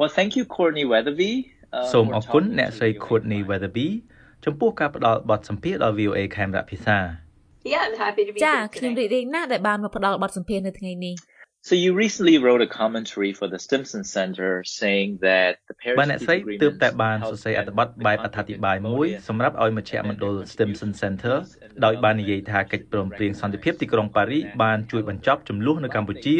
Well thank you Courtney Weatherby សូមអរគុណអ្នកស្រី Courtney Weatherby ចំពោះការផ្ដល់បទសម្ភាសន៍ដល់ VOA ខេមរៈភាសា Yeah I'm happy to be ចាខ្ញុំរីករាយណាស់ដែលបានមកផ្ដល់បទសម្ភាសន៍នៅថ្ងៃនេះ So you recently wrote a commentary for the Stimson Center saying that the Paris បានអ្នកស្រីទើបតែបានសរសេរអត្ថបទបែបអត្ថាធិប្បាយមួយសម្រាប់ឲ្យមជ្ឈមណ្ឌល Stimson Center ដោយបាននិយាយថាកិច្ចព្រមព្រៀងសន្តិភាពទីក្រុងប៉ារីសបានជួយបញ្ចប់ចំនួននៅកម្ពុជា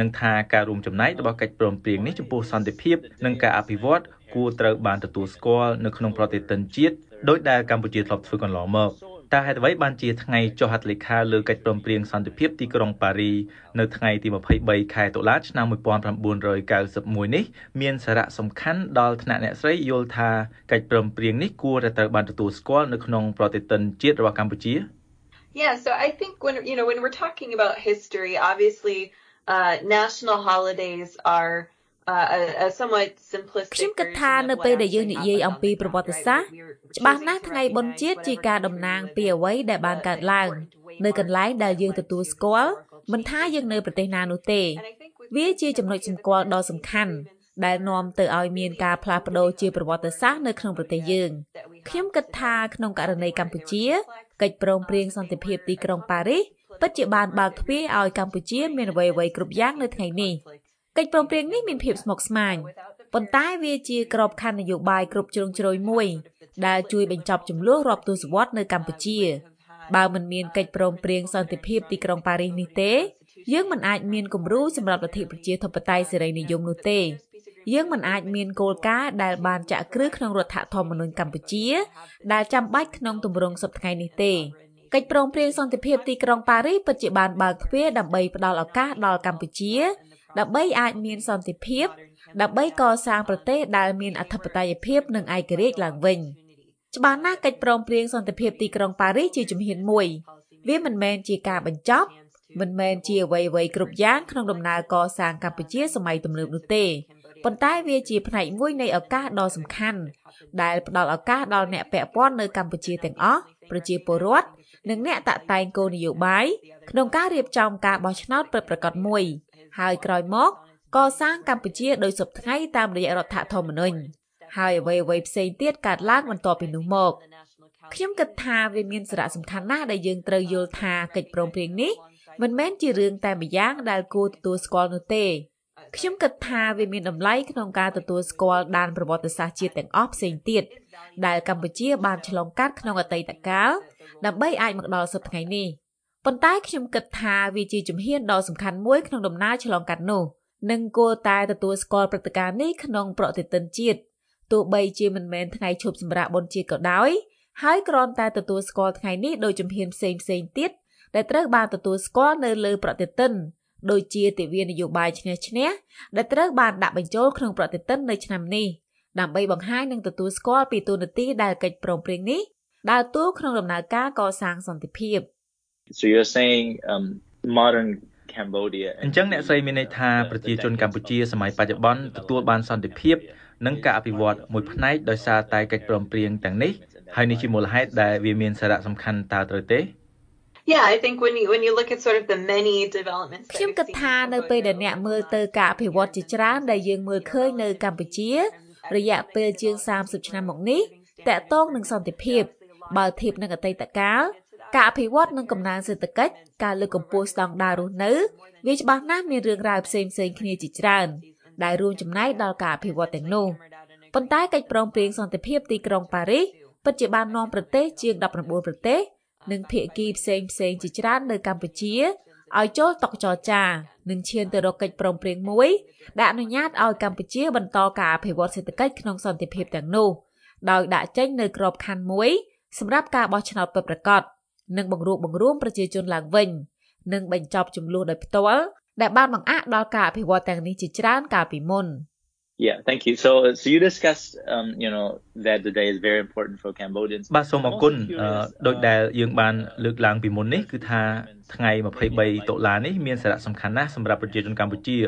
និងថាការរួមចំណែករបស់កិច្ចព្រមព្រៀងនេះចំពោះសន្តិភាពនិងការអភិវឌ្ឍគួរត្រូវបានទទួលស្គាល់នៅក្នុងប្រតិទិនជាតិដោយដែលកម្ពុជាធ្លាប់ធ្វើកន្លងមក តើហេតុអ្វីបានជាថ្ងៃចុះហត្ថលេខាលើកិច្ចព្រមព្រៀងសន្តិភាពទីក្រុងប៉ារីនៅថ្ងៃទី23ខែតុលាឆ្នាំ1991នេះមានសារៈសំខាន់ដល់ថ្នាក់អ្នកស្រីយល់ថាកិច្ចព្រមព្រៀងនេះគួរតែត្រូវបានទទួលស្គាល់នៅក្នុងប្រតិទិនជាតិរបស់កម្ពុជា Yeah, so I think when you know when we're talking about history, obviously uh, national holidays are ខ្ញុំគិតថានៅពេលដែលយើងនិយាយអំពីប្រវត្តិសាស្ត្រច្បាស់ណាស់ថ្ងៃបុណ្យជាតិជាការតំណាងពីអ្វីដែលបានកើតឡើងនៅកន្លែងដែលយើងទទួលស្គាល់មិនថាយើងនៅប្រទេសណានោះទេ វាជាចំណុចសម្គាល់ដ៏សំខាន់ដែលនាំទៅឲ្យមានការផ្លាស់ប្ដូរជាប្រវត្តិសាស្ត្រនៅក្នុងប្រទេសយើងខ្ញុំគិតថាក្នុងករណីកម្ពុជាកិច្ចព្រមព្រៀងសន្តិភាពទីក្រុងប៉ារីសពិតជាបានបើកទ្វារឲ្យកម្ពុជាមានអ្វីៗគ្រប់យ៉ាងនៅថ្ងៃនេះ កិច្ចព្រមព្រៀងនេះមានភាពស្មុគស្មាញប៉ុន្តែវាជាក្របខ័ណ្ឌនយោបាយគ្រប់ជ្រុងជ្រោយមួយ ដែលជួយបញ្ចប់ចំនួនរាប់ទសវត្សរ៍នៅកម្ពុជាបើមិនមានកិច្ចព្រមព្រៀងសន្តិភាពទីក្រុងប៉ារីសនេះទេ យើងមិនអាចមានគំរូសម្រាប់លទ្ធិប្រជាធិបតេយ្យសេរីនិយមនោះទេយើងមិនអាចមានគោលការណ៍ដែលបានចាក់គ្រឹះក្នុងរដ្ឋធម្មនុញ្ញកម្ពុជា ដែលចាំបាច់ក្នុងទម្រង់សប្តាហ៍នេះទេកិច្ចព្រមព្រៀងសន្តិភាពទីក្រុងប៉ារីសពិតជាបានបើកទ្វារដើម្បីផ្ដល់ឱកាសដល់កម្ពុជា ដើម្បីអាចមានសន្តិភាព ដើម្បីកសាងប្រទេសដែលមានអធិបតេយ្យភាពនិងឯករាជ្យឡើងវិញច្បាស់ណាស់កិច្ចព្រមព្រៀងសន្តិភាពទីក្រុងប៉ារីសជាជំហានមួយ វាមិនមែនជាការបញ្ចប់ មិនមែនជាអ្វីៗគ្រប់យ៉ាងក្នុងដំណើរកសាងកម្ពុជាសម័យទំនើបនោះទេប៉ុន្តែវាជាផ្នែកមួយនៃឱកាសដ៏សំខាន់ដែលផ្ដល់ឱកាសដល់អ្នកពាក់ព័ន្ធនៅកម្ពុជាទាំងអស់ប្រជាពលរដ្ឋនិងអ្នកតាក់តែងគោលនយោបាយក្នុងការរៀបចំការបោះឆ្នោតពិតប្រាកដមួយ ហើយក្រោយមក កសាងកម្ពុជាដោយសពថ្ងៃតាមរយៈរដ្ឋធម្មនុញ្ញហើយអ្វីអ្វីផ្សេងទៀតកើតឡើងបន្ទាប់ពីនោះមកខ្ញុំគិតថាវាមានសារៈសំខាន់ណាស់ដែលយើងត្រូវយល់ថាកិច្ចព្រមព្រៀងនេះមិនមែនជារឿងតែម្យ៉ាងដែលគួរទទួលស្គាល់នោះទេខ្ញុំគិតថាវាមានតម្លៃក្នុងការទទួលស្គាល់ដានប្រវត្តិសាស្ត្រជាតិទាំងអស់ផ្សេងទៀតដែលកម្ពុជាបានឆ្លងកាត់ក្នុងអតីតកាលដើម្បីអាចមកដល់សប្តាហ៍នេះ ប៉ុន្តែខ្ញុំគិតថាវាជាជំហានដ៏សំខាន់មួយក្នុងដំណើរឆ្លងកាត់នោះនិងគួរតែទទួលស្គាល់ព្រឹត្តិការណ៍នេះក្នុងប្រតិទិនជាតិទោះបីជាមិនមែនថ្ងៃឈប់សម្រាកបុណ្យជាតិក៏ដោយហើយគ្រាន់តែទទួលស្គាល់ថ្ងៃនេះដោយជំហានផ្សេងផ្សេងទៀតដែលត្រូវបានទទួលស្គាល់នៅលើប្រតិទិនដូចជាទិវានយោបាយឈ្នះឈ្នះដែលត្រូវបានដាក់បញ្ចូលក្នុងប្រតិទិននៅឆ្នាំនេះដើម្បីបង្ហាញនិងទទួលស្គាល់ពីទូនាទីដែលកិច្ចព្រមព្រៀងនេះដើរតួក្នុងដំណើរការកសាងសន្តិភាព So you're saying um modern Cambodia អញ្ចឹងអ្នកស្រីមានន័យថាប្រជាជនកម្ពុជាសម័យបច្ចុប្បន្នទទួលបានសន្តិភាពនិងការអភិវឌ្ឍមួយផ្នែកដោយសារតែកិច្ចព្រមព្រៀងទាំងនេះហើយនេះជាមូលហេតុដែលវាមានសារៈសំខាន់តើត្រូវទេ Yeah, I think when you when you look at sort of the many developments ខ្ញុំគិតថានៅពេលដែលអ្នកមើលទៅការអភិវឌ្ឍជាច្រើនដែលយើងមើលឃើញនៅកម្ពុជា រយៈពេលជាង30ឆ្នាំមកនេះតកតងនឹងសន្តិភាពបើធៀបនឹងអតីតកាល ការអភិវឌ្ឍនិងកំណើនសេដ្ឋកិច្ចការលើកកម្ពស់ស្តង់ដាររស់នៅវាច្បាស់ណាស់មានរឿងរ៉ាវផ្សេងផ្សេងគ្នាជាច្រើនដែលរួមចំណែកដល់ការអភិវឌ្ឍទាំងនោះប៉ុន្តែកិច្ចព្រមព្រៀងសន្តិភាពទីក្រុងប៉ារីសពិតជាបាននាំប្រទេសជាង19ប្រទេសនិងភាគីផ្សេងផ្សេងជាច្រើននៅកម្ពុជាឲ្យចូលតុចរចានិងឈានទៅរកកិច្ចព្រមព្រៀងមួយដែលអនុញ្ញាតឲ្យកម្ពុជាបន្តការអភិវឌ្ឍសេដ្ឋកិច្ចក្នុងសន្តិភាពទាំងនោះដោយដាក់ចេញនៅក្របខ័ណ្ឌមួយសម្រាប់ការបោះឆ្នោតពិតប្រាកដ និងបង្រួបបង្រួមប្រជាជនឡើងវិញនិងបញ្ចប់ចំនួនដោយផ្ទាល់ដែលបានបង្អាក់ដល់ការអភិវឌ្ឍទាំងនេះជាច្រើនកាលពីមុន Yeah, thank you. So so you discussed um you know that the day is very important for Cambodians. បាទសូមអរគុណដោយដែលយើងបានលើកឡើងពីមុននេះគឺថាថ្ងៃ23តុលានេះមានសារៈសំខាន់ណាស់សម្រាប់ប្រជាជនកម្ពុជា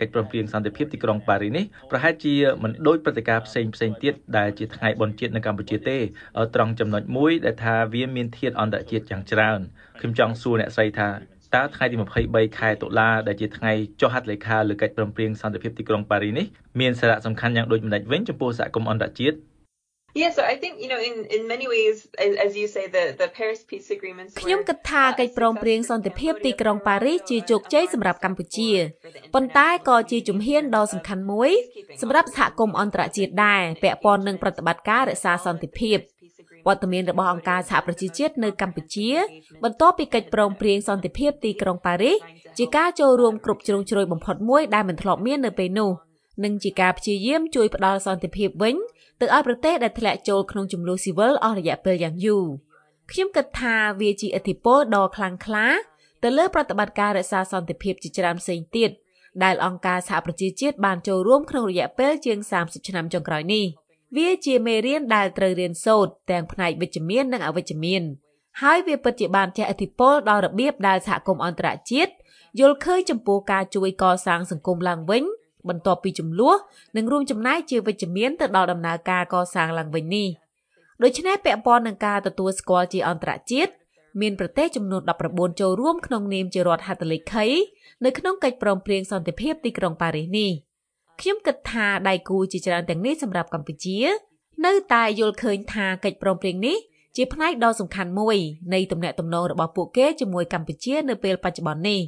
កិច្ចព្រមព្រៀងសន្តិភាពទីក្រុងប៉ារីនេះប្រហែលជាមិនដូចព្រឹត្តិការណ៍ផ្សេងផ្សេងទៀតដែលជាថ្ងៃបុណ្យជាតិនៅកម្ពុជាទេត្រង់ចំណុចមួយដែលថាវាមានធាតុអន្តរជាតិយ៉ាងច្រើនខ្ញុំចង់សួរអ្នកស្រីថា តើថ្ងៃទី23ខែតុលាដែលជាថ្ងៃចុះហត្ថលេខាលើកិច្ចព្រមព្រៀងសន្តិភាពទីក្រុងប៉ារីនេះមានសារៈសំខាន់យ៉ាងដូចម្តេចវិញចំពោះសហគមន៍អន្តរជាតិ Yeah, so I think you know in in many ways as, as you say the the Paris Peace Agreements ខ្ញុំគិតថាកិច្ចព្រមព្រៀងសន្តិភាពទីក្រុងប៉ារីសជាជោគជ័យសម្រាប់កម្ពុជាប៉ុន្តែក៏ជាជំហានដ៏សំខាន់មួយសម្រាប់សហគមន៍អន្តរជាតិដែរពាក់ព័ន្ធនឹងប្រតិបត្តិការរក្សាសន្តិភាព វត្តមានរបស់អង្គការសហប្រជាជាតិនៅកម្ពុជា បន្ទាប់ពីកិច្ចព្រមព្រៀងសន្តិភាពទីក្រុងប៉ារីសជាការចូលរួមគ្រប់ជ្រុងជ្រោយបំផុតមួយដែលមិនធ្លាប់មាននៅពេលនោះនិងជាការព្យាយាមជួយផ្ដល់សន្តិភាពវិញទៅឲ្យប្រទេសដែលធ្លាក់ចូលក្នុងចំនួនស៊ីវិលអស់រយៈពេលយ៉ាងយូរខ្ញុំគិតថាវាជាឥទ្ធិពលដ៏ខ្លាំងក្លាទៅលើប្រតិបត្តិការរក្សាសន្តិភាពជាច្រើនផ្សេងទៀតដែលអង្គការសហប្រជាជាតិបានចូលរួមក្នុងរយៈពេលជាង30ឆ្នាំចុងក្រោយនេះ វាជាមេរៀនដែលត្រូវរៀនសូត្រទាំងផ្នែកវិជ្ជមាននិងអវិជ្ជមាន ហើយវាពិតជាបានជះឥទ្ធិពលដល់របៀបដែលសហគមន៍អន្តរជាតិយល់ឃើញចំពោះការជួយកសាងសង្គមឡើងវិញ បន្ទាប់ពីចំនួននិងរួមចំណែកជាវិជ្ជមានទៅដល់ដំណើរការកសាងឡើងវិញនេះដូច្នេះពាក់ព័ន្ធនឹងការទទួលស្គាល់ជាអន្តរជាតិមានប្រទេសចំនួន19ចូលរួមក្នុងនាមជារដ្ឋហត្ថលេខីនៅក្នុងកិច្ចព្រមព្រៀងសន្តិភាពទីក្រុងប៉ារីសនេះ ខ្ញុំគិតថាដៃគូជាច្រើនទាំងនេះសម្រាប់កម្ពុជា នៅតែយល់ឃើញថាកិច្ចព្រមព្រៀងនេះជាផ្នែកដ៏សំខាន់មួយនៃទំនាក់ទំនងរបស់ពួកគេជាមួយកម្ពុជានៅពេលបច្ចុប្បន្ននេះ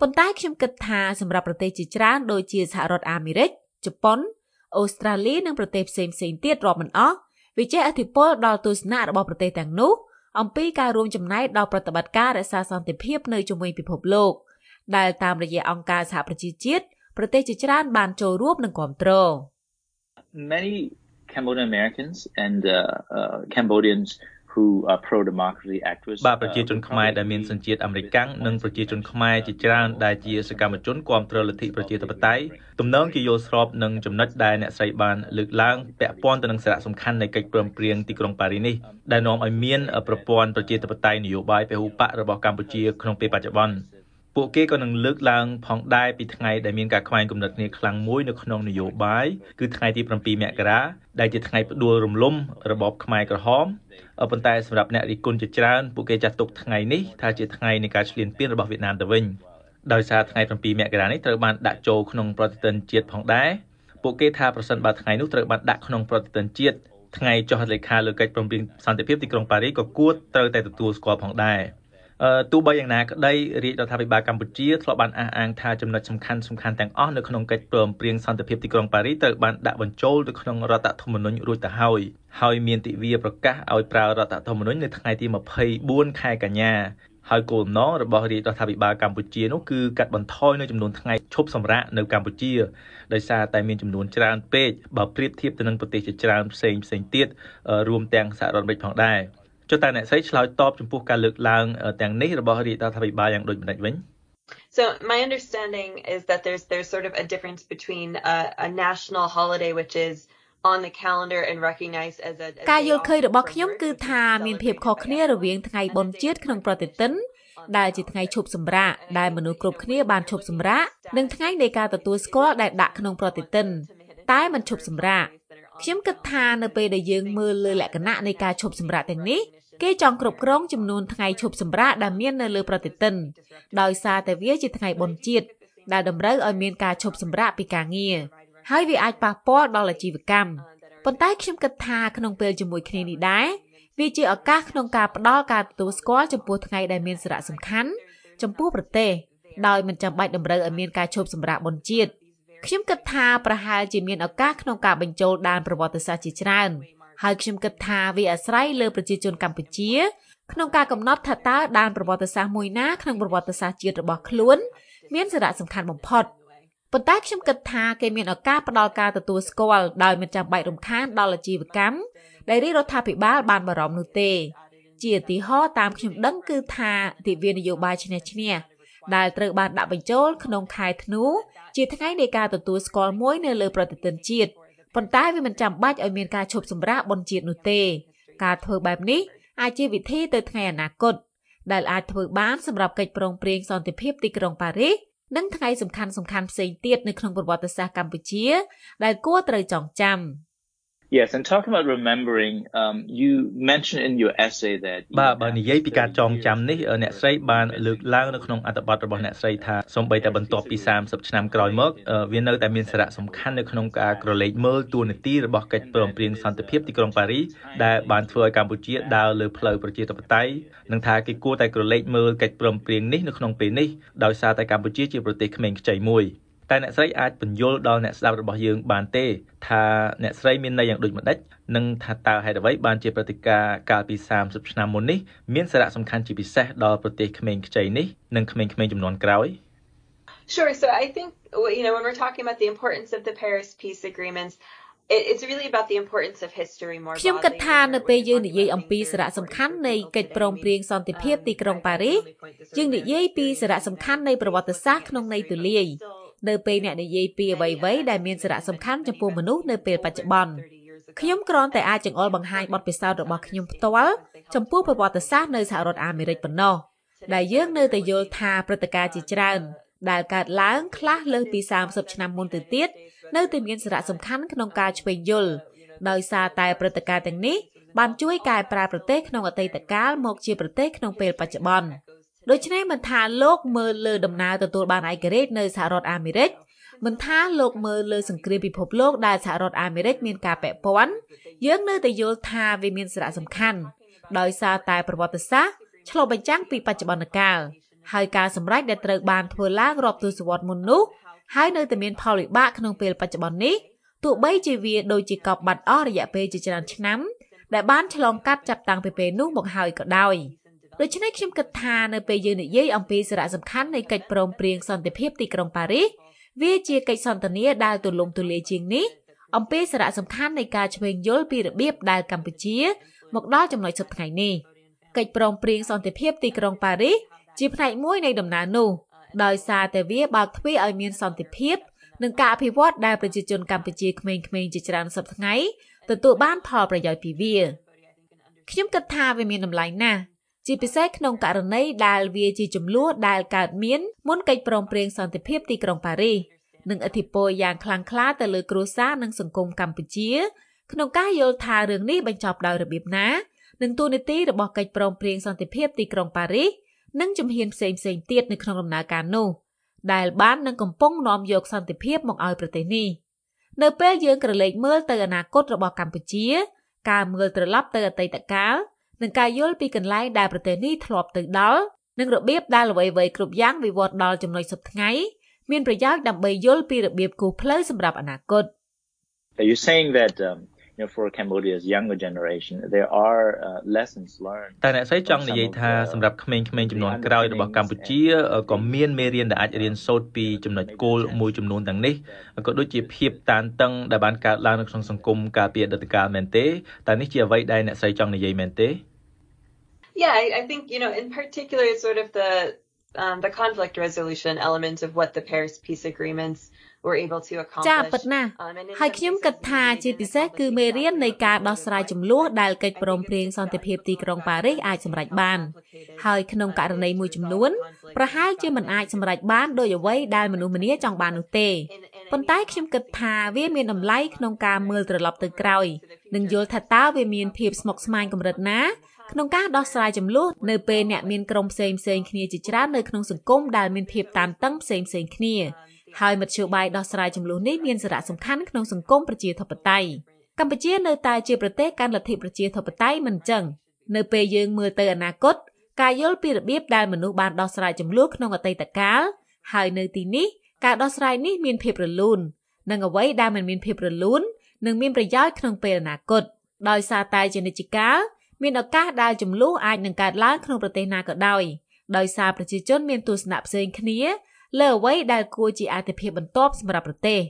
ប៉ុន្តែខ្ញុំគិតថាសម្រាប់ប្រទេសជាច្រើនដូចជាសហរដ្ឋអាមេរិកជប៉ុនអូស្ត្រាលីនិងប្រទេសផ្សេងៗទៀតរាប់មិនអស់វាជះឥទ្ធិពលដល់ទស្សនៈរបស់ប្រទេសទាំងនោះអំពីការរួមចំណែកដល់ប្រតិបត្តិការរក្សាសន្តិភាពនៅជុំវិញពិភពលោកដែលតាមរយៈអង្គការសហប្រជាជាតិ ប្រទេសជាច្រើនបានចូលរួមនិងគ្រប់គ្រង Many Cambodian Americans and uh, uh, Cambodians who are pro democracy activists បាទប្រជាជនខ្មែរដែលមានសញ្ជាតិអាមេរិកនិងប្រជាជនខ្មែរជាច្រើនដែលជាសកម្មជនគ្រប់គ្រងលទ្ធិប្រជាធិបតេយ្យទំនងជាយល់ស្របនឹងចំណុចដែលអ្នកស្រីបានលើកឡើងពាក់ព័ន្ធទៅនឹងសារៈសំខាន់នៃកិច្ចព្រមព្រៀងទីក្រុងប៉ារីនេះដែលនាំឲ្យមានប្រព័ន្ធប្រជាធិបតេយ្យនយោបាយពហុបករបស់កម្ពុជាក្នុងពេលបច្ចុប្បន្ន ពួកគេក៏នឹងលើកឡើងផងដែរពីថ្ងៃដែលមានការខ្វែងគំនិតគ្នាខ្លាំងមួយនៅក្នុងនយោបាយគឺថ្ងៃទី7មករាដែលជាថ្ងៃផ្ដួលរំលំរបបខ្មែរក្រហមប៉ុន្តែសម្រាប់អ្នករិះគន់ជាច្រើនពួកគេចាត់ទុកថ្ងៃនេះថាជាថ្ងៃនៃការឈ្លានពានរបស់វៀតណាមទៅវិញដោយសារថ្ងៃ7មករានេះត្រូវបានដាក់ចូលក្នុងប្រតិទិនជាតិផងដែរពួកគេថាប្រសិនបើថ្ងៃនោះត្រូវបានដាក់ក្នុងប្រតិទិនជាតិថ្ងៃចុះហត្ថលេខាលើកិច្ចព្រមព្រៀងសន្តិភាពទីក្រុងប៉ារីសក៏គួរត្រូវតែទទួលស្គាល់ផងដែរ ទោះបីយ៉ាងណាក្តីរាជរដ្ឋាភិបាលកម្ពុជាធ្លាប់បានអះអាងថាចំណុចសំខាន់សំខាន់ទាំងអស់នៅក្នុងកិច្ចព្រមព្រៀងសន្តិភាពទីក្រុងប៉ារីសត្រូវបានដាក់បញ្ចូលទៅក្នុងរដ្ឋធម្មនុញ្ញរួចទៅហើយហើយមានទិវាប្រកាសឲ្យប្រើរដ្ឋធម្មនុញ្ញនៅថ្ងៃទី24ខែកញ្ញាហើយគោលបំណងរបស់រាជរដ្ឋាភិបាលកម្ពុជានោះគឺកាត់បន្ថយនៅចំនួនថ្ងៃឈប់សម្រាកនៅកម្ពុជាដោយសារតែមានចំនួនច្រើនពេកបើប្រៀបធៀបទៅនឹងប្រទេសជាច្រើនផ្សេងផ្សេងទៀតរួមទាំងសហរដ្ឋអាមេរិកផងដែរ ចុះតើអ្នកស្រីឆ្លើយតបចំពោះការលើកឡើងទាំងនេះរបស់រាជរដ្ឋាភិបាលយ៉ាងដូចម្តេចវិញ So my understanding is that there's there's sort of a difference between a, a national holiday which is on the calendar and recognized as a ការយល់ឃើញរបស់ខ្ញុំគឺថាមានភាពខុសគ្នារវាងថ្ងៃបុណ្យជាតិក្នុងប្រតិទិនដែលជាថ្ងៃឈប់សម្រាកដែលមនុស្សគ្រប់គ្នាបានឈប់សម្រាកនិងថ្ងៃនៃការទទួលស្គាល់ដែលដាក់ក្នុងប្រតិទិនតែមិនឈប់សម្រាកខ្ញុំគិតថានៅពេលដែលយើងមើលលើលក្ខណៈនៃការឈប់សម្រាកទាំងនេះ គេចង់គ្រប់គ្រងចំនួនថ្ងៃឈប់សម្រាកដែលមាននៅលើប្រតិទិនដោយសារតែវាជាថ្ងៃបុណ្យជាតិដែលតម្រូវឲ្យមានការឈប់សម្រាកពីការងារហើយវាអាចប៉ះពាល់ដល់អាជីវកម្មប៉ុន្តែខ្ញុំគិតថាក្នុងពេលជាមួយគ្នានេះដែរវាជាឱកាសក្នុងការផ្ដល់ការទទួលស្គាល់ចំពោះថ្ងៃដែលមានសារៈសំខាន់ចំពោះប្រទេសដោយមិនចាំបាច់តម្រូវឲ្យមានការឈប់សម្រាកបុណ្យជាតិខ្ញុំគិតថាប្រហែលជាមានឱកាសក្នុងការបញ្ចូលដានប្រវត្តិសាស្ត្រជាច្រើន ហើយខ្ញុំគិតថាវាអាស្រ័យលើប្រជាជនកម្ពុជាក្នុងការកំណត់ថាតើដានប្រវត្តិសាស្ត្រមួយណាក្នុងប្រវត្តិសាស្ត្រជាតិរបស់ខ្លួន មានសារៈសំខាន់បំផុតប៉ុន្តែខ្ញុំគិតថាគេមានឱកាសផ្ដល់ការទទួលស្គាល់ដោយមិនចាំបាច់រំខានដល់អាជីវកម្មដែលរាជរដ្ឋាភិបាលបានបារម្ភនោះទេ ជាឧទាហរណ៍តាមខ្ញុំដឹងគឺថាទិវានយោបាយឈ្នះឈ្នះដែលត្រូវបានដាក់បញ្ចូលក្នុងខែធ្នូជាថ្ងៃនៃការទទួលស្គាល់មួយនៅលើប្រតិទិនជាតិ ប៉ុន្តែវាមិនចាំបាច់ឲ្យមានការឈប់សម្រាកបុណ្យជាតិនោះទេ ការធ្វើបែបនេះអាចជាវិធីទៅថ្ងៃអនាគតដែលអាចធ្វើបានសម្រាប់កិច្ចព្រមព្រៀងសន្តិភាពទីក្រុងប៉ារីសនិងថ្ងៃសំខាន់សំខាន់ផ្សេងទៀតនៅក្នុងប្រវត្តិសាស្ត្រកម្ពុជា ដែលគួរត្រូវចងចាំ Yes, and talking about remembering, um, you mentioned in your essay that បាទបើនិយាយពីការចងចាំនេះអ្នកស្រីបានលើកឡើងនៅក្នុងអត្ថបទរបស់អ្នកស្រីថាសូម្បីតែបន្ទាប់ពី30ឆ្នាំក្រោយមកវានៅតែមានសារៈសំខាន់នៅក្នុងការក្រឡេកមើលតួនាទីរបស់កិច្ចព្រមព្រៀងសន្តិភាពទីក្រុងប៉ារីសដែលបានធ្វើឲ្យកម្ពុជាដើរលើផ្លូវប្រជាធិបតេយ្យនិងថាគេគួរតែក្រឡេកមើលកិច្ចព្រមព្រៀងនេះនៅក្នុងពេលនេះដោយសារតែកម្ពុជាជាប្រទេសក្មេងខ្ចីមួយ តែអ្នកស្រីអាចបញ្យល់ដល់អ្នកស្ដាប់របស់យើងបានទេ ថាអ្នកស្រីមានន័យយ៉ាងដូចម្ដេចនិងថាតើហេតុអ្វីបានជាព្រឹត្តិការណ៍កាលពី30ឆ្នាំមុននេះមានសារៈសំខាន់ជាពិសេសដល់ប្រទេសក្មេងខ្ចីនេះនិងក្មេងៗចំនួនក្រោយ Sure so I think you know when we're talking about the importance of the Paris peace agreements it's really about the importance of history more ខ្ញុំគិតថានៅពេលយើងនិយាយអំពីសារៈសំខាន់នៃកិច្ចព្រមព្រៀងសន្តិភាពទីក្រុងប៉ារីសយើងនិយាយពីសារៈសំខាន់នៃប្រវត្តិសាស្ត្រក្នុងន័យទូលាយ នៅពេលអ្នកនិយាយពីអ្វីៗដែលមានសារៈសំខាន់ចំពោះមនុស្សនៅពេលបច្ចុប្បន្នខ្ញុំគ្រាន់តែអាចចង្អុលបង្ហាញបទពិសោធន៍របស់ខ្ញុំផ្ទាល់ចំពោះប្រវត្តិសាស្ត្រនៅសហរដ្ឋអាមេរិកប៉ុណ្ណោះដែលយើងនៅតែយល់ថាព្រឹត្តិការណ៍ជាច្រើនដែលកើតឡើងខ្លះលើសពី30ឆ្នាំមុនទៅទៀតនៅតែមានសារៈសំខាន់ក្នុងការឆ្វេងយល់ដោយសារតែព្រឹត្តិការណ៍ទាំងនេះបានជួយកែប្រែប្រទេសក្នុងអតីតកាលមកជាប្រទេសក្នុងពេលបច្ចុប្បន្ន ដូច្នេះមិនថាលោកមើលលើដំណើរទទួលបានឯករាជ្យនៅសហរដ្ឋអាមេរិកមិនថាលោកមើលលើសង្គ្រាមពិភពលោកដែលសហរដ្ឋអាមេរិកមានការពាក់ព័ន្ធយើងនៅតែយល់ថាវាមានសារៈសំខាន់ដោយសារតែប្រវត្តិសាស្ត្រឆ្លុះបញ្ចាំងពីបច្ចុប្បន្នកាលហើយការសម្រេចដែលត្រូវបានធ្វើឡើងរាប់ទសវត្សរ៍មុននោះហើយនៅតែមានផលវិបាកក្នុងពេលបច្ចុប្បន្ននេះទោះបីជាវាដូចជាកប់បាត់អស់រយៈពេលជាច្រើនឆ្នាំដែលបានឆ្លងកាត់ចាប់តាំងពីពេលនោះមកហើយក៏ដោយ។ ដូច្នេះខ្ញុំគិតថានៅពេលយើងនិយាយអំពីសារៈសំខាន់នៃកិច្ចព្រមព្រៀងសន្តិភាពទីក្រុងប៉ារីសវាជាកិច្ចសន្ទនាដែលទូលំទូលាយជាងនេះអំពីសារៈសំខាន់នៃការឆ្វេងយល់ពីរបៀបដែលកម្ពុជា មកដល់ចំណុចសប្តាហ៍នេះកិច្ចព្រមព្រៀងសន្តិភាពទីក្រុងប៉ារីសជាផ្នែកមួយនៃដំណើរនោះដោយសារតែវាបើកទ្វារឲ្យមានសន្តិភាពនិងការអភិវឌ្ឍដែលប្រជាជនកម្ពុជាក្មេងៗជាច្រើនសប្តាហ៍ទទួលបានផលប្រយោជន៍ពីវាខ្ញុំគិតថាវាមានតម្លៃណាស់ ជាពិសេសក្នុងករណីដែលវាជាចំនួនដែលកើតមានមុនកិច្ចព្រមព្រៀងសន្តិភាពទីក្រុងប៉ារីសនិងឥទ្ធិពលយ៉ាងខ្លាំងក្លាទៅលើគ្រួសារនិងសង្គមកម្ពុជា ក្នុងការយល់ថារឿងនេះបញ្ចប់ដោយរបៀបណានិងទូនីតិរបស់កិច្ចព្រមព្រៀងសន្តិភាពទីក្រុងប៉ារីសនិងជំហានផ្សេងផ្សេងទៀតនៅក្នុងដំណើរការនោះដែលបាននឹងកំពុងនាំយកសន្តិភាពមកឲ្យប្រទេសនេះនៅពេលយើងក្រឡេកមើលទៅអនាគតរបស់កម្ពុជា ការមើលត្រឡប់ទៅអតីតកាល និងការយល់ពីកន្លែងដែលប្រទេសនេះធ្លាប់ទៅដល់និងរបៀបដែលអ្វីៗគ្រប់យ៉ាងវិវត្តដល់ចំណុចសប្តាហ៍ថ្ងៃមានប្រយោជន៍ដើម្បីយល់ពីរបៀបគូផ្លូវសម្រាប់អនាគត Are you saying that um you know for Cambodia's younger generation there are uh, lessons learned តែអ្នកស្រីចង់និយាយថាសម្រាប់ក្មេងៗចំនួនក្រោយរបស់កម្ពុជាក៏មានមេរៀនដែលអាចរៀនសូត្រពីចំណុចគោលមួយចំនួនទាំងនេះក៏ដូចជាភាពតានតឹងដែលបានកើតឡើងនៅក្នុងសង្គមកាលពីអតីតកាលមែនទេតែនេះជាអ្វីដែលអ្នកស្រីចង់និយាយមែនទេ Yeah, I, I think you know, in particular, sort of the um, the conflict resolution element of what the Paris peace agreements were able to accomplish ចាពិតណាស់ហើយខ្ញុំគិតថាជាពិសេសគឺមេរៀននៃការដោះស្រាយចំនួនដែលកិច្ចព្រមព្រៀងសន្តិភាពទីក្រុងប៉ារីសអាចសម្រេចបាន ហើយក្នុងករណីមួយចំនួនប្រហែលជាមិនអាចសម្រេចបានដោយអ្វីដែលមនុស្សម្នាចង់បាននោះទេប៉ុន្តែខ្ញុំគិតថាវាមានតម្លៃក្នុងការមើលត្រឡប់ទៅក្រោយនិងយល់ថាតើវាមានភាពស្មុគស្មាញកម្រិតណាក្នុងការដោះស្រាយចំនួននៅពេលអ្នកមានក្រុមផ្សេងផ្សេងគ្នាជាច្រើននៅក្នុងសង្គមដែលមានភាពតានតឹងផ្សេងផ្សេងគ្នា ហើយមធ្យោបាយដោះស្រាយចំនួននេះមានសារៈសំខាន់ក្នុងសង្គមប្រជាធិបតេយ្យកម្ពុជានៅតែជាប្រទេសកាន់លទ្ធិប្រជាធិបតេយ្យមិនចឹងនៅពេលយើងមើលទៅអនាគតការយល់ពីរបៀបដែលមនុស្សបានដោះស្រាយចំនួនក្នុងអតីតកាលហើយនៅទីនេះការដោះស្រាយនេះមានភាពរលូននិងអ្វីដែលមិនមានភាពរលូននឹងមានប្រយោជន៍ក្នុងពេលអនាគតដោយសារតែជានិច្ចកាលមានឱកាសដែលចំនួនអាចនឹងកើតឡើងក្នុងប្រទេសណាក៏ដោយដោយសារប្រជាជនមានទស្សនៈផ្សេងគ្នា លើអ្វីដែលគួរជាអាទិភាពបន្ទាប់សម្រាប់ប្រទេស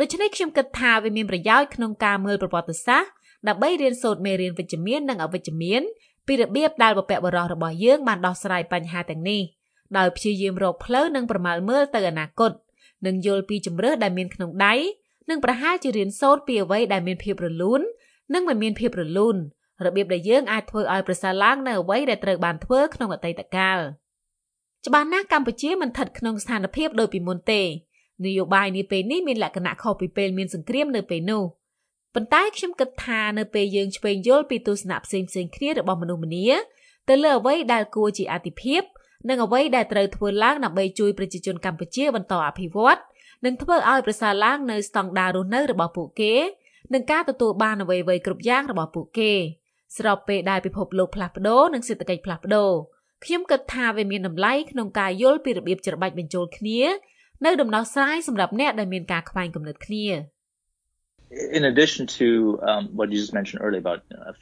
ដូច្នេះខ្ញុំគិតថាវាមានប្រយោជន៍ក្នុងការមើលប្រវត្តិសាស្ត្រដើម្បីរៀនសូត្រមេរៀនវិជ្ជមាននិងអវិជ្ជមានពីរបៀបដែលបព្វបរោះរបស់យើងបានដោះស្រាយបញ្ហាទាំងនេះដោយព្យាយាមរកផ្លូវនិងប្រមាលមើលទៅអនាគតនិងយល់ពីជំរឿដែលមានក្នុងដៃនិងប្រហែលជារៀនសូត្រពីអ្វីដែលមានភាពរលូននិងមិនមានភាពរលូនរបៀបដែលយើងអាចធ្វើឲ្យប្រសើរឡើងនៅអ្វីដែលត្រូវបានធ្វើក្នុងអតីតកាល ច្បាស់ណាស់កម្ពុជាមិនស្ថិតក្នុងស្ថានភាពដូចពីមុនទេនយោបាយនាពេលនេះមានលក្ខណៈខុសពីពេលមានសង្គ្រាមនៅពេលនោះប៉ុន្តែខ្ញុំគិតថានៅពេលយើងឆ្វេងយល់ពីទស្សនៈផ្សេងៗគ្នារបស់មនុស្សម្នាទៅលើអ្វីដែលគួរជាអាទិភាពនិងអ្វីដែលត្រូវធ្វើឡើងដើម្បីជួយប្រជាជនកម្ពុជាបន្តអភិវឌ្ឍនិងធ្វើឲ្យប្រសើរឡើងនៅស្តង់ដាររស់នៅរបស់ពួកគេនិងការទទួលបានអ្វីៗគ្រប់យ៉ាងរបស់ពួកគេស្របពេលដែលពិភពលោកផ្លាស់ប្ដូរនិងសេដ្ឋកិច្ចផ្លាស់ប្ដូរ ខ្ញុំគិតថាវាមានតម្លៃក្នុងការយល់ពីរបៀបច្របាច់បញ្ចូលគ្នា នៅដំណោះស្រាយសម្រាប់អ្នកដែលមានការខ្វែងគំនិតគ្នា។ in addition to um, what you just mentioned earlier about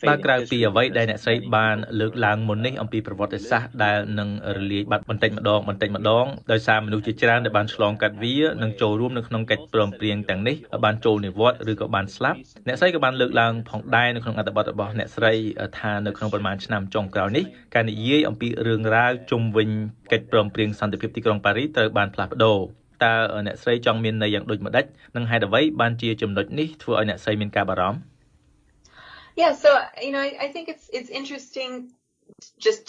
បើក្រៅពីអ្វីដែលអ្នកស្រីបានលើកឡើងមុននេះអំពីប្រវត្តិសាស្ត្រដែលនឹងរលាយបាត់បន្តិចម្ដងបន្តិចម្ដងដោយសារមនុស្សជាច្រើនដែលបានឆ្លងកាត់វានិងចូលរួមនៅក្នុងកិច្ចព្រមព្រៀងទាំងនេះបានចូលនិវត្តន៍ឬក៏បានស្លាប់អ្នកស្រីក៏បានលើកឡើងផងដែរនៅក្នុងអត្ថបទរបស់អ្នកស្រីថានៅក្នុងប្រមាណឆ្នាំចុងក្រោយនេះការនិយាយអំពីរឿងរ៉ាវជុំវិញកិច្ចព្រមព្រៀងសន្តិភាពទីក្រុងប៉ារីសត្រូវបានផ្លាស់ប្ដូរ តើអ្នកស្រីចង់មានន័យយ៉ាងដូចម្ដេចនិងហេតុអ្វីបានជាចំណុចនេះធ្វើឲ្យអ្នកស្រីមានការបារម្ភ Yeah so you know I, I think it's it's interesting just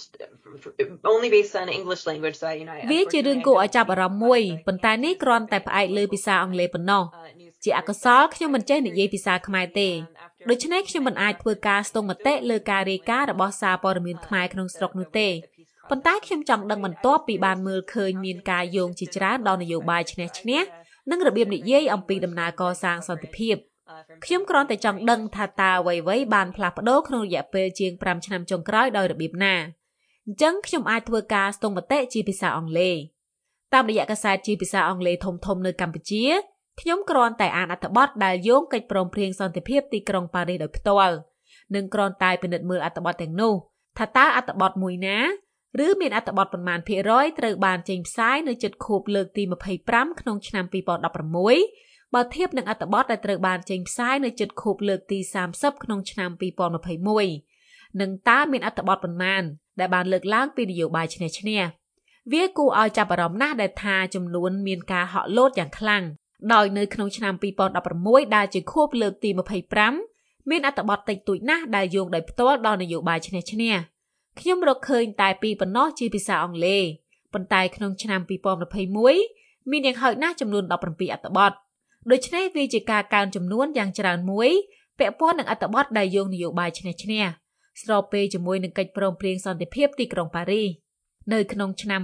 only based on English language so you know វាជារឿងគួរឲ្យចាប់អារម្មណ៍មួយប៉ុន្តែនេះគ្រាន់តែផ្អែកលើភាសាអង់គ្លេសប៉ុណ្ណោះជាអកុសលខ្ញុំមិនចេះនិយាយភាសាខ្មែរទេដូច្នេះខ្ញុំមិនអាចធ្វើការស្ទង់មតិលើការរាយការណ៍របស់សារព័ត៌មានខ្មែរក្នុងស្រុកនោះទេ ប៉ុន្តែខ្ញុំចង់ដឹងបន្ទាប់ពីបានមើលឃើញមានការយោងជាច្រើនដល់នយោបាយឈ្នះឈ្នះនិងរបៀបនិយាយអំពីដំណើរកសាងសន្តិភាពខ្ញុំគ្រាន់តែចង់ដឹងថាតើអ្វីៗបានផ្លាស់ប្ដូរក្នុងរយៈពេលជាង5ឆ្នាំចុងក្រោយដោយរបៀបណាអញ្ចឹងខ្ញុំអាចធ្វើការស្ទង់មតិជាភាសាអង់គ្លេសតាមរយៈកាសែតជាភាសាអង់គ្លេសធំៗនៅកម្ពុជាខ្ញុំគ្រាន់តែអានអត្ថបទដែលយោងកិច្ចព្រមព្រៀងសន្តិភាពទីក្រុងប៉ារីសដោយផ្ទាល់និងគ្រាន់តែពិនិត្យមើលអត្ថបទទាំងនោះថាតើអត្ថបទមួយណា ឬមានអត្ថបទប៉ុន្មានភាគរយត្រូវបានចេញផ្សាយនៅជិតខួបលើកទី25ក្នុងឆ្នាំ2016បើធៀបនឹងអត្ថបទដែលត្រូវបានចេញផ្សាយនៅជិតខួបលើកទី30ក្នុងឆ្នាំ2021និងតើមានអត្ថបទប៉ុន្មានដែលបានលើកឡើងពីនយោបាយឈ្នះឈ្នះវាគួរឲ្យចាប់អារម្មណ៍ណាស់ដែលថាចំនួនមានការហក់លោតយ៉ាងខ្លាំងដោយនៅក្នុងឆ្នាំ2016ដែលជាខួបលើកទី25មានអត្ថបទតិចតួចណាស់ដែលយោងដោយផ្ទាល់ដល់នយោបាយឈ្នះឈ្នះ ខ្ញុំរកឃើញតែពីរប៉ុណ្ណោះជាភាសាអង់គ្លេសប៉ុន្តែក្នុងឆ្នាំ2021មានយ៉ាងហោចណាស់ចំនួន17អត្ថបទដូច្នេះវាជាការកើនចំនួនយ៉ាងច្រើនមួយពាក់ព័ន្ធនឹងអត្ថបទដែលយោងនយោបាយឈ្នះឈ្នះស្របពេលជាមួយនឹងកិច្ចព្រមព្រៀងសន្តិភាពទីក្រុងប៉ារីសនៅក្នុងឆ្នាំ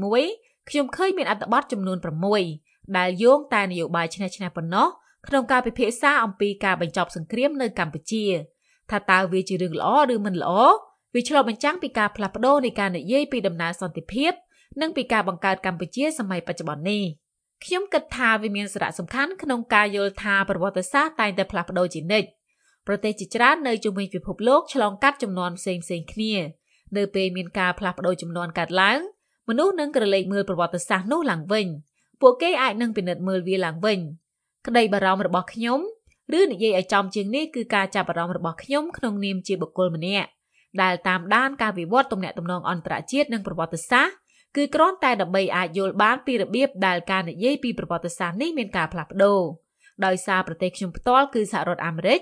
2021ខ្ញុំឃើញមានអត្ថបទចំនួន6ដែលយោងតែនយោបាយឈ្នះឈ្នះប៉ុណ្ណោះក្នុងការពិភាក្សាអំពីការបញ្ចប់សង្គ្រាមនៅកម្ពុជា ថាតើវាជារឿងល្អឬមិនល្អ វាឆ្លុះបញ្ចាំងពីការផ្លាស់ប្ដូរនៃការនិយាយពីដំណើរសន្តិភាពនិងពីការបង្កើតកម្ពុជាសម័យបច្ចុប្បន្ននេះខ្ញុំគិតថាវាមានសារៈសំខាន់ក្នុងការយល់ថាប្រវត្តិសាស្ត្រតែងតែផ្លាស់ប្ដូរជានិច្ចប្រទេសជាច្រើននៅជុំវិញពិភពលោកឆ្លងកាត់ចំនួនផ្សេងៗគ្នានៅពេលមានការផ្លាស់ប្ដូរចំនួនកើតឡើងមនុស្សនឹងក្រឡេកមើលប្រវត្តិសាស្ត្រនោះឡើងវិញពួកគេអាចនឹងពិនិត្យមើលវាឡើងវិញក្តីបារម្ភរបស់ខ្ញុំឬនិយាយឲ្យចំជាងនេះគឺការចាប់អារម្មណ៍របស់ខ្ញុំក្នុងនាមជាបុគ្គលម្នាក់ ដែលតាមដានការវិវត្តទំនាក់ទំនងអន្តរជាតិនិងប្រវត្តិសាស្ត្រគឺគ្រាន់តែដើម្បីអាចយល់បានពីរបៀបដែលការនិយាយពីប្រវត្តិសាស្ត្រនេះមានការផ្លាស់ប្ដូរដោយសារប្រទេសខ្ញុំផ្ទាល់គឺសហរដ្ឋអាមេរិក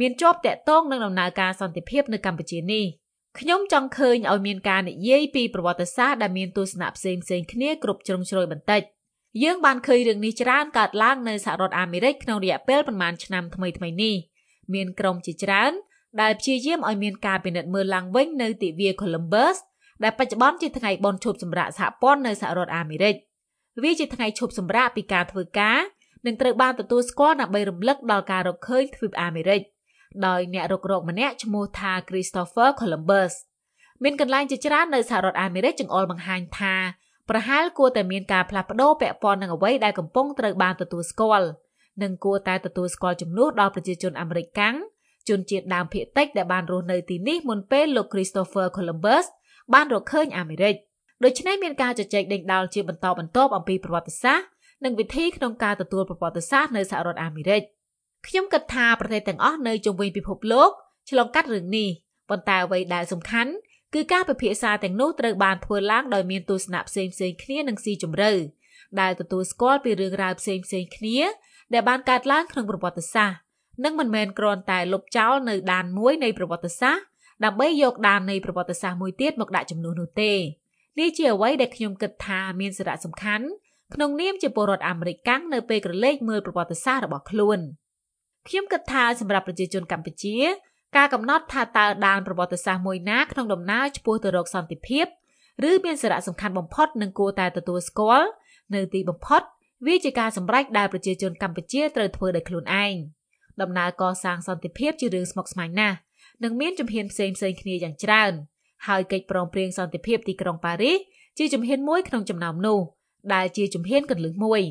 មានជាប់តាក់ទងនឹងដំណើរការសន្តិភាពនៅកម្ពុជានេះខ្ញុំចង់ឃើញឲ្យមានការនិយាយពីប្រវត្តិសាស្ត្រដែលមានទស្សនៈផ្សេងផ្សេងគ្នាគ្រប់ជ្រុងជ្រោយបន្តិចយើងបានឃើញរឿងនេះច្រើនកើតឡើងនៅសហរដ្ឋអាមេរិកក្នុងរយៈពេលប្រមាណឆ្នាំថ្មីៗនេះមានក្រុមជាច្រើន ដែលព្យាយាមឲ្យមានការពិនិត្យមើលឡើងវិញនៅទិវា Columbus ដែលបច្ចុប្បន្នជាថ្ងៃបុណ្យឈប់សម្រាកសហព័ន្ធនៅសហរដ្ឋអាមេរិកវាជាថ្ងៃឈប់សម្រាកពីការធ្វើការនិងត្រូវបានទទួលស្គាល់ដើម្បីរំលឹកដល់ការរកឃើញទ្វីបអាមេរិកដោយអ្នករុករកម្នាក់ឈ្មោះថា Christopher Columbus មានកន្លែងជាច្រើននៅសហរដ្ឋអាមេរិកចង្អុលបង្ហាញថាប្រហែលគួរតែមានការផ្លាស់ប្ដូរពាក់ព័ន្ធនឹងអ្វីដែលកំពុងត្រូវបានទទួលស្គាល់និងគួរតែទទួលស្គាល់ជំនួសដល់ប្រជាជនអាមេរិកកាំង ជនជាតិដើមភាគតិចដែលបានរស់នៅទីនេះមុនពេលលោក Christopher Columbus បានរកឃើញអាមេរិកដូច្នេះមានការជជែកដេញដោលជាបន្តបន្ទាប់អំពីប្រវត្តិសាស្ត្រនិងវិធីក្នុងការទទួលប្រវត្តិសាស្ត្រនៅសហរដ្ឋអាមេរិកខ្ញុំគិតថាប្រទេសទាំងអស់នៅជុំវិញពិភពលោកឆ្លងកាត់រឿងនេះប៉ុន្តែអ្វីដែលសំខាន់គឺការពិភាក្សាទាំងនោះត្រូវបានធ្វើឡើងដោយមានទស្សនៈផ្សេងៗគ្នានិងស៊ីជម្រៅដែលទទួលស្គាល់ពីរឿងរ៉ាវផ្សេងៗគ្នា ដែលបានកើតឡើងក្នុងប្រវត្តិសាស្ត្រ និងមិនមែនគ្រាន់តែលុបចោលនៅដានមួយនៃប្រវត្តិសាស្ត្រដើម្បីយកដាននៃប្រវត្តិសាស្ត្រមួយទៀតមកដាក់ចំនួននោះទេនេះជាអ្វីដែលខ្ញុំគិតថាមានសារៈសំខាន់ក្នុងនាមជាពលរដ្ឋអាមេរិកកាំងនៅពេលក្រឡេកមើលប្រវត្តិសាស្ត្ររបស់ខ្លួនខ្ញុំគិតថាសម្រាប់ប្រជាជនកម្ពុជា ការកំណត់ថាតើដានប្រវត្តិសាស្ត្រមួយណាក្នុងដំណើរឆ្ពោះទៅរកសន្តិភាពឬមានសារៈសំខាន់បំផុតនឹងគួរតែទទួលស្គាល់នៅទីបំផុតវាជាការសម្រេចដែលប្រជាជនកម្ពុជាត្រូវធ្វើដោយខ្លួនឯង ដំណើរកសាងសន្តិភាពជារឿងស្មុគស្មាញណាស់និងមានជំហានផ្សេងផ្សេងគ្នាយ៉ាងច្រើនហើយកិច្ចព្រមព្រៀងសន្តិភាពទីក្រុងប៉ារីសជាជំហានមួយក្នុងចំណោមនោះដែលជាជំហានកន្លឹះមួយ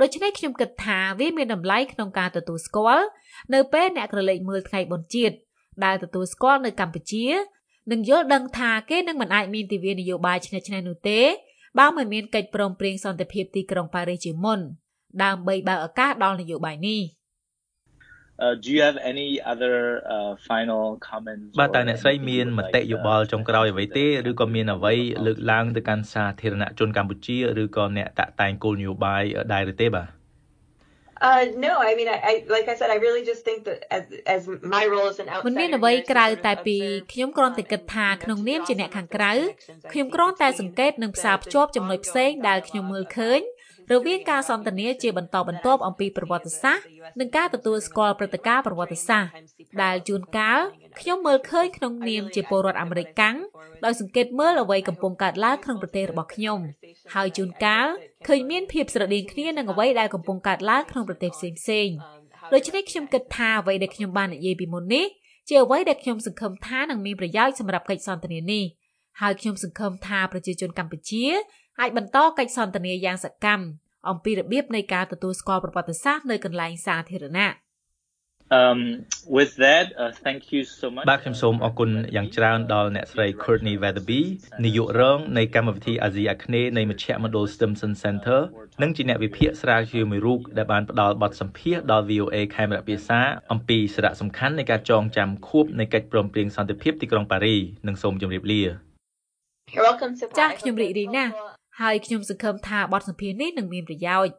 ដូច្នេះខ្ញុំគិតថាវាមានតម្លៃក្នុងការទទួលស្គាល់នៅពេលអ្នកក្រឡេកមើលថ្ងៃបុណ្យជាតិដែលទទួលស្គាល់នៅកម្ពុជានឹងយល់ដឹងថាគេនឹងមិនអាចមានទិវានយោបាយឆ្នេះឆ្នេះនោះទេបើមិនមានកិច្ចព្រមព្រៀងសន្តិភាពទីក្រុងប៉ារីសជាមុនដើម្បីបើកឱកាសដល់នយោបាយនេះ Uh, do you have any other uh, final comments បាទតើអ្នកស្រីមានមតិយោបល់ចុងក្រោយអ្វីទេឬក៏មានអ្វីលើកឡើងទៅកាន់សាធារណជនកម្ពុជាឬក៏អ្នកតាក់តែងគោលនយោបាយដែរឬទេបាទ Uh no I mean I, I like I said I really just think that as as my role as an outsider មិនមានអ្វីក្រៅតែពីខ្ញុំគ្រាន់តែគិតថាក្នុងនាមជាអ្នកខាងក្រៅខ្ញុំគ្រាន់តែសង្កេតនិងផ្សារភ្ជាប់ចំណុចផ្សេងដែលខ្ញុំមើលឃើញ រវាងការសន្ទនាជាបន្តបន្ទាប់អំពីប្រវត្តិសាស្ត្រនិងការទទួលស្គាល់ព្រឹត្តិការណ៍ប្រវត្តិសាស្ត្រដែលជួនកាលខ្ញុំមើលឃើញក្នុងនាមជាពលរដ្ឋអាមេរិកកាំងដោយសង្កេតមើលអ្វីកំពុងកើតឡើងក្នុងប្រទេសរបស់ខ្ញុំហើយជួនកាលឃើញមានភាពស្រដៀងគ្នានឹងអ្វីដែលកំពុងកើតឡើងក្នុងប្រទេសផ្សេងផ្សេងដូច្នេះខ្ញុំគិតថាអ្វីដែលខ្ញុំបាននិយាយពីមុននេះជាអ្វីដែលខ្ញុំសង្ឃឹមថានឹងមានប្រយោជន៍សម្រាប់កិច្ចសន្ទនានេះហើយខ្ញុំសង្ឃឹមថាប្រជាជនកម្ពុជា អាចបន្តកិច្ចសន្ទនាយ៉ាងសកម្មអំពីរបៀបនៃការទទួលស្គាល់ប្រវត្តិសាស្ត្រនៅកន្លែងសាធារណៈ Um with that uh, thank you so much បាទខ្ញុំសូមអរគុណយ៉ាងច្រើនដល់អ្នកស្រី Courtney Weatherby នាយករងនៃកម្មវិធីអាស៊ីអាគ្នេយ៍នៃមជ្ឈមណ្ឌល Stimson Center និងជាអ្នកវិភាគស្រាវជ្រាវមួយរូបដែលបានផ្ដល់បទសម្ភាសន៍ដល់ VOA ខេមរៈភាសាអំពីសារៈសំខាន់នៃការចងចាំខួបនៃកិច្ចព្រមព្រៀងសន្តិភាពទីក្រុងប៉ារីនិងសូមជម្រាបលាចាស់ខ្ញុំរីករាយណាស់ ហើយខ្ញុំសង្ឃឹមថាបទសម្ភាសន៍នេះនឹងមានប្រយោជន៍